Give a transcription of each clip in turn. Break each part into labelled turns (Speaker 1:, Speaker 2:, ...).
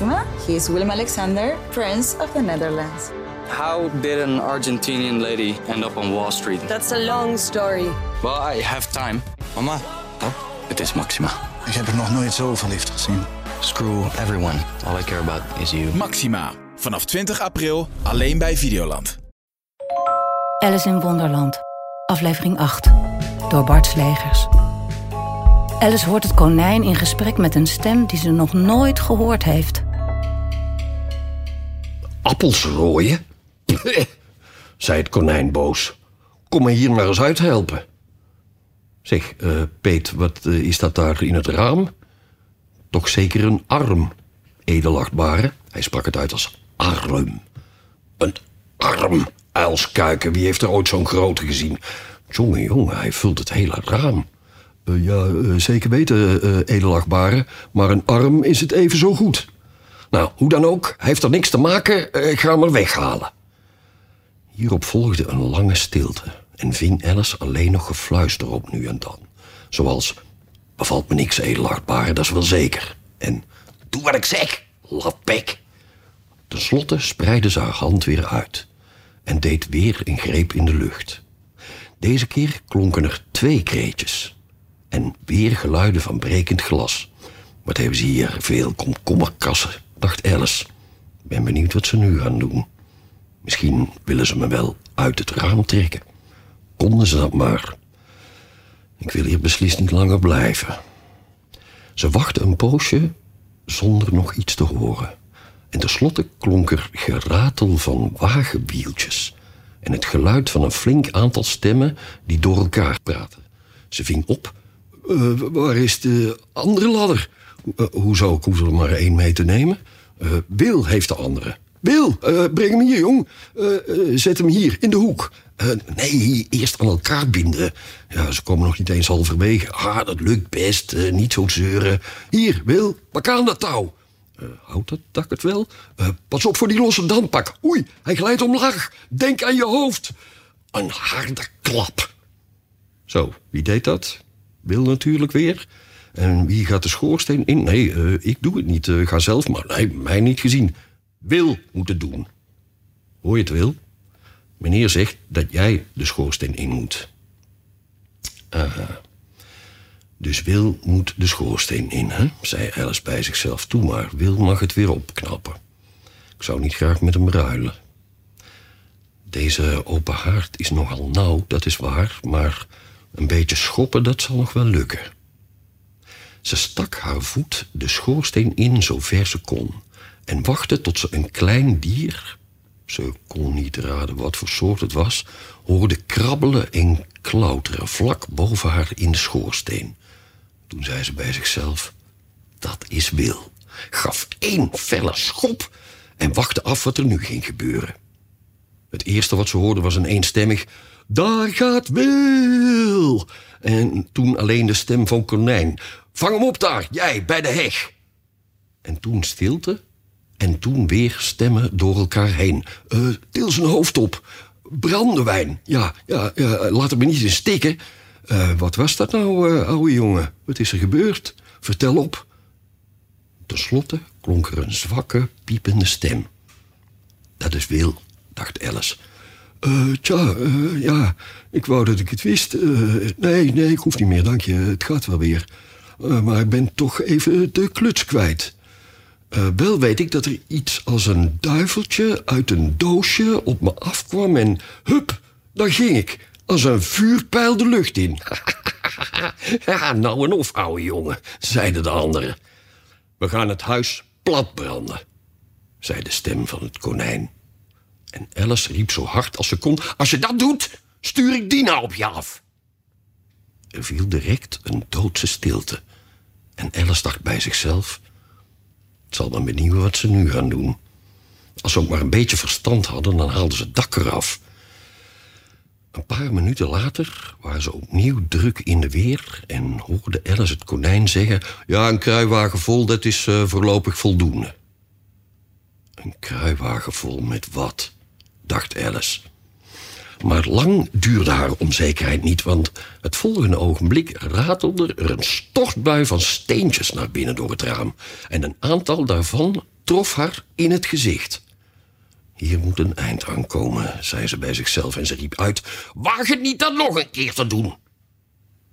Speaker 1: Maxima. He is Willem Alexander, Prince of the Netherlands.
Speaker 2: How did an Argentinian lady end up on Wall Street?
Speaker 3: That's a long story.
Speaker 2: Well, I have time.
Speaker 4: Mama,
Speaker 2: Oh, het is Maxima.
Speaker 4: ik heb er nog nooit zo verliefd gezien.
Speaker 2: Screw everyone. All I care about is you.
Speaker 5: Maxima. Vanaf 20 april alleen bij Videoland.
Speaker 6: Alice in Wonderland, aflevering 8, door Bart Slegers. Alice hoort het konijn in gesprek met een stem die ze nog nooit gehoord heeft.
Speaker 7: Appels rooien? zei het konijn boos. Kom me hier maar eens uithelpen. Zeg, eh, Peet, wat eh, is dat daar in het raam? Toch zeker een arm, edelachtbare. Hij sprak het uit als arm. Een arm, uilskuiken. Wie heeft er ooit zo'n grote gezien? Jongen, jongen, hij vult het hele raam. Eh, ja, zeker weten, edelachtbare. Maar een arm is het even zo goed. Nou, hoe dan ook, hij heeft er niks te maken. eh, Ik ga hem er weghalen. Hierop volgde een lange stilte en ving Alice alleen nog gefluister op nu en dan. Zoals, bevalt me niks, edelachtbare, dat is wel zeker. En, doe wat ik zeg, lapek. Ten slotte spreidde ze haar hand weer uit en deed weer een greep in de lucht. Deze keer klonken er twee kreetjes en weer geluiden van brekend glas. Wat hebben ze hier veel komkommerkassen, dacht Alice. Ben benieuwd wat ze nu gaan doen. Misschien willen ze me wel uit het raam trekken. Konden ze dat maar. Ik wil hier beslist niet langer blijven. Ze wachtte een poosje zonder nog iets te horen. En tenslotte klonk er geratel van wagenwieltjes... en het geluid van een flink aantal stemmen die door elkaar praten. Ze ving op. "Eh, waar is de andere ladder? Eh, hoezo, ik hoef er maar één mee te nemen. Eh, Wil heeft de andere. Wil, eh, breng hem hier, jong. Zet hem hier, in de hoek. Nee, eerst aan elkaar binden. Ja, ze komen nog niet eens halverwege. Ah, dat lukt best, niet zo zeuren. Hier, Wil, pak aan dat touw. Eh, houdt dat dak het wel? Pas op voor die losse dampak. Oei, hij glijdt omlaag. Denk aan je hoofd. Een harde klap. Zo, wie deed dat? Wil natuurlijk weer. En wie gaat de schoorsteen in? Nee, eh, ik doe het niet. Eh, ga zelf maar. Nee, mij niet gezien. Wil moet het doen. Hoor je het, Wil? Meneer zegt dat jij de schoorsteen in moet. Ah. Dus Wil moet de schoorsteen in, hè? zei Alice bij zichzelf. Toe maar, Wil mag het weer opknappen. Ik zou niet graag met hem ruilen. Deze open haard is nogal nauw, dat is waar, maar een beetje schoppen, dat zal nog wel lukken. Ze stak haar voet de schoorsteen in zover ze kon en wachtte tot ze een klein dier, ze kon niet raden wat voor soort het was, hoorde krabbelen en klauteren vlak boven haar in de schoorsteen. Toen zei ze bij zichzelf: Dat is Wil. Gaf één felle schop en wachtte af wat er nu ging gebeuren. Het eerste wat ze hoorde was een eenstemmig... Daar gaat Wil! En toen alleen de stem van Konijn. Vang hem op daar, jij, bij de heg. En toen stilte. En toen weer stemmen door elkaar heen. Eh, til zijn hoofd op. Brandewijn. Ja, ja, laat hem niet in stikken. Eh, wat was dat nou, eh, ouwe jongen? Wat is er gebeurd? Vertel op. Ten slotte klonk er een zwakke, piepende stem. Dat is Wil, dacht Alice. Eh, tja, eh, ja, ik wou dat ik het wist. Eh, nee, nee, ik hoef niet meer, dank je. Het gaat wel weer. Maar ik ben toch even de kluts kwijt. Wel weet ik dat er iets als een duiveltje uit een doosje op me afkwam en hup, daar ging ik. Als een vuurpijl de lucht in. ja, nou en of, ouwe jongen, zeiden de anderen. We gaan het huis platbranden, zei de stem van het konijn. En Alice riep zo hard als ze kon: Als je dat doet, stuur ik Dina op je af. Er viel direct een doodse stilte. En Alice dacht bij zichzelf: Het zal me benieuwen wat ze nu gaan doen. Als ze ook maar een beetje verstand hadden, dan haalden ze het dak eraf. Een paar minuten later waren ze opnieuw druk in de weer en hoorde Alice het konijn zeggen: Ja, een kruiwagen vol, dat is eh, voorlopig voldoende. Een kruiwagen vol met wat? Dacht Alice. Maar lang duurde haar onzekerheid niet, want het volgende ogenblik ratelde er een stortbui van steentjes naar binnen door het raam. En een aantal daarvan trof haar in het gezicht. Hier moet een eind aan komen, zei ze bij zichzelf en ze riep uit: Waag het niet dat nog een keer te doen!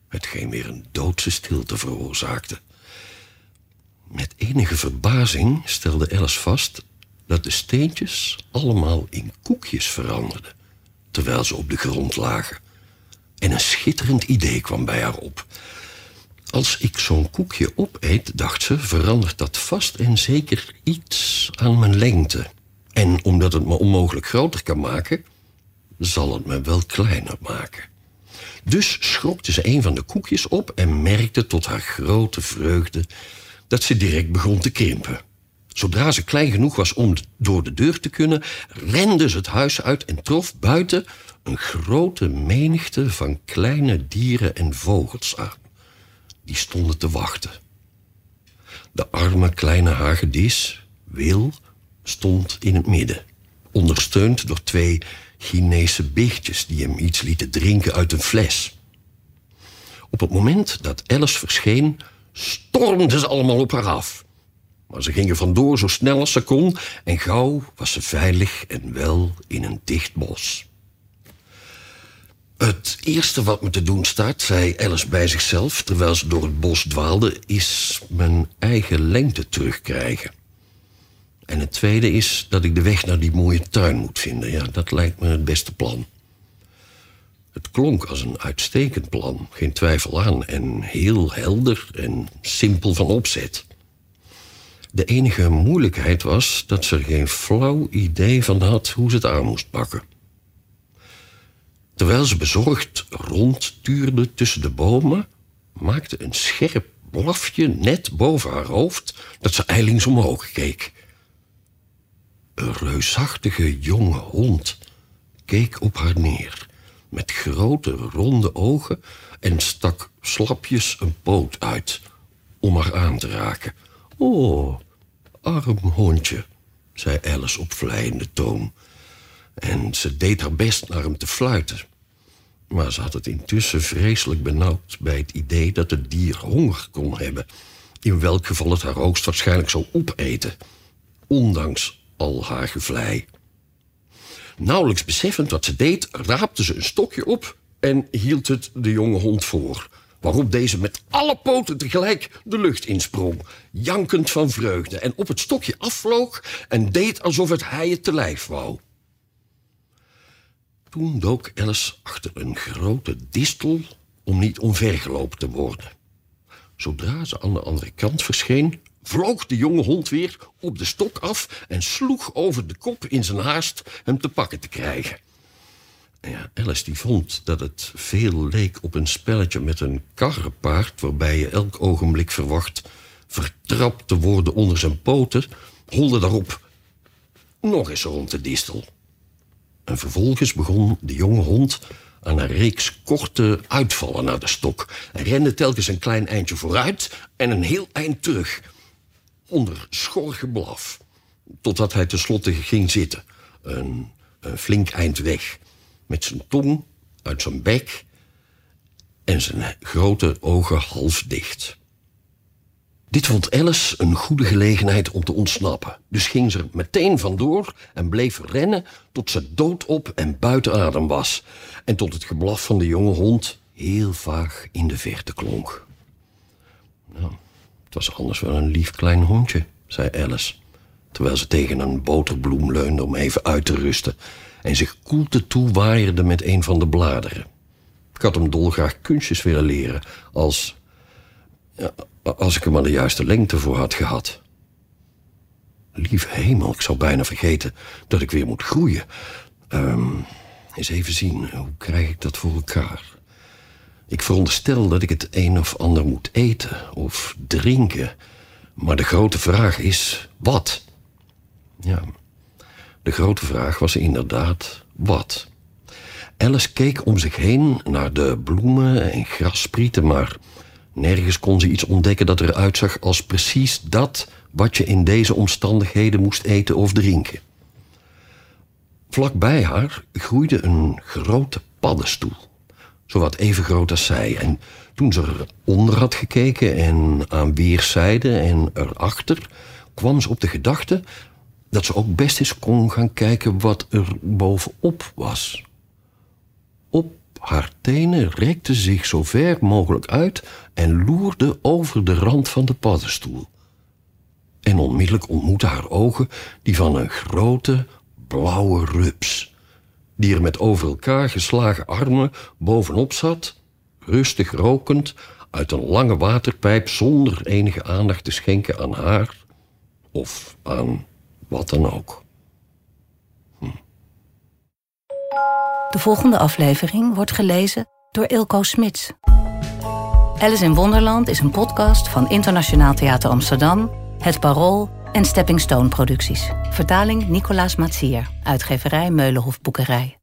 Speaker 7: Hetgeen weer een doodse stilte veroorzaakte. Met enige verbazing stelde Alice vast dat de steentjes allemaal in koekjes veranderden, terwijl ze op de grond lagen. En een schitterend idee kwam bij haar op. Als ik zo'n koekje opeet, dacht ze, verandert dat vast en zeker iets aan mijn lengte. En omdat het me onmogelijk groter kan maken, zal het me wel kleiner maken. Dus schrokte ze een van de koekjes op en merkte tot haar grote vreugde dat ze direct begon te krimpen. Zodra ze klein genoeg was om door de deur te kunnen, rende ze het huis uit en trof buiten een grote menigte van kleine dieren en vogels aan. Die stonden te wachten. De arme kleine hagedis, Wil, stond in het midden, ondersteund door twee Chinese bichtjes die hem iets lieten drinken uit een fles. Op het moment dat Alice verscheen, stormden ze allemaal op haar af. Maar ze gingen vandoor zo snel als ze kon en gauw was ze veilig en wel in een dicht bos. Het eerste wat me te doen staat, zei Alice bij zichzelf terwijl ze door het bos dwaalde, is mijn eigen lengte terugkrijgen. En het tweede is dat ik de weg naar die mooie tuin moet vinden. Ja, dat lijkt me het beste plan. Het klonk als een uitstekend plan, geen twijfel aan, en heel helder en simpel van opzet. De enige moeilijkheid was dat ze er geen flauw idee van had hoe ze het aan moest pakken. Terwijl ze bezorgd rondtuurde tussen de bomen, maakte een scherp blafje net boven haar hoofd dat ze eilings omhoog keek. Een reusachtige jonge hond keek op haar neer met grote ronde ogen en stak slapjes een poot uit om haar aan te raken. Oh, arm hondje, zei Alice op vleiende toon. En ze deed haar best naar hem te fluiten. Maar ze had het intussen vreselijk benauwd bij het idee dat het dier honger kon hebben. In welk geval het haar hoogstwaarschijnlijk zou opeten. Ondanks al haar gevlei. Nauwelijks beseffend wat ze deed, raapte ze een stokje op en hield het de jonge hond voor. Waarop deze met alle poten tegelijk de lucht insprong, jankend van vreugde, en op het stokje afvloog en deed alsof het hij het te lijf wou. Toen dook Alice achter een grote distel om niet omvergelopen te worden. Zodra ze aan de andere kant verscheen, vloog de jonge hond weer op de stok af en sloeg over de kop in zijn haast hem te pakken te krijgen. Ja, Alice die vond dat het veel leek op een spelletje met een karrepaard... waarbij je elk ogenblik verwacht vertrapt te worden onder zijn poten... holde daarop nog eens rond de distel. En vervolgens begon de jonge hond aan een reeks korte uitvallen naar de stok... en rende telkens een klein eindje vooruit en een heel eind terug... onder schor geblaf, totdat hij tenslotte ging zitten... een flink eind weg met zijn tong uit zijn bek en zijn grote ogen half dicht. Dit vond Alice een goede gelegenheid om te ontsnappen. Dus ging ze er meteen vandoor en bleef rennen tot ze doodop en buiten adem was. En tot het geblaf van de jonge hond heel vaag in de verte klonk. Nou, het was anders wel een lief klein hondje, zei Alice. Terwijl ze tegen een boterbloem leunde om even uit te rusten en zich koelte toewaaierde met een van de bladeren. Ik had hem dolgraag kunstjes willen leren, als. als ik er maar de juiste lengte voor had gehad. Lieve hemel, ik zou bijna vergeten dat ik weer moet groeien. Um, eens even zien, hoe krijg ik dat voor elkaar? Ik veronderstel dat ik het een of ander moet eten of drinken. Maar de grote vraag is: wat? Ja. De grote vraag was inderdaad wat. Alice keek om zich heen naar de bloemen en grassprieten, maar nergens kon ze iets ontdekken dat eruit zag als precies dat wat je in deze omstandigheden moest eten of drinken. Vlak bij haar groeide een grote paddenstoel, zowat even groot als zij. En toen ze eronder had gekeken en aan weerszijden en erachter kwam ze op de gedachte dat ze ook best eens kon gaan kijken wat er bovenop was. Op haar tenen rekte zich zo ver mogelijk uit en loerde over de rand van de paddenstoel. En onmiddellijk ontmoetten haar ogen die van een grote blauwe rups, die er met over elkaar geslagen armen bovenop zat, rustig rokend uit een lange waterpijp zonder enige aandacht te schenken aan haar of aan wat dan ook.
Speaker 6: De volgende aflevering wordt gelezen door Ilko Smits. Alice in Wonderland is een podcast van Internationaal Theater Amsterdam, Het Parool en Stepping Stone Producties. Vertaling Nicolaas Matsier, uitgeverij Meulenhof Boekerij.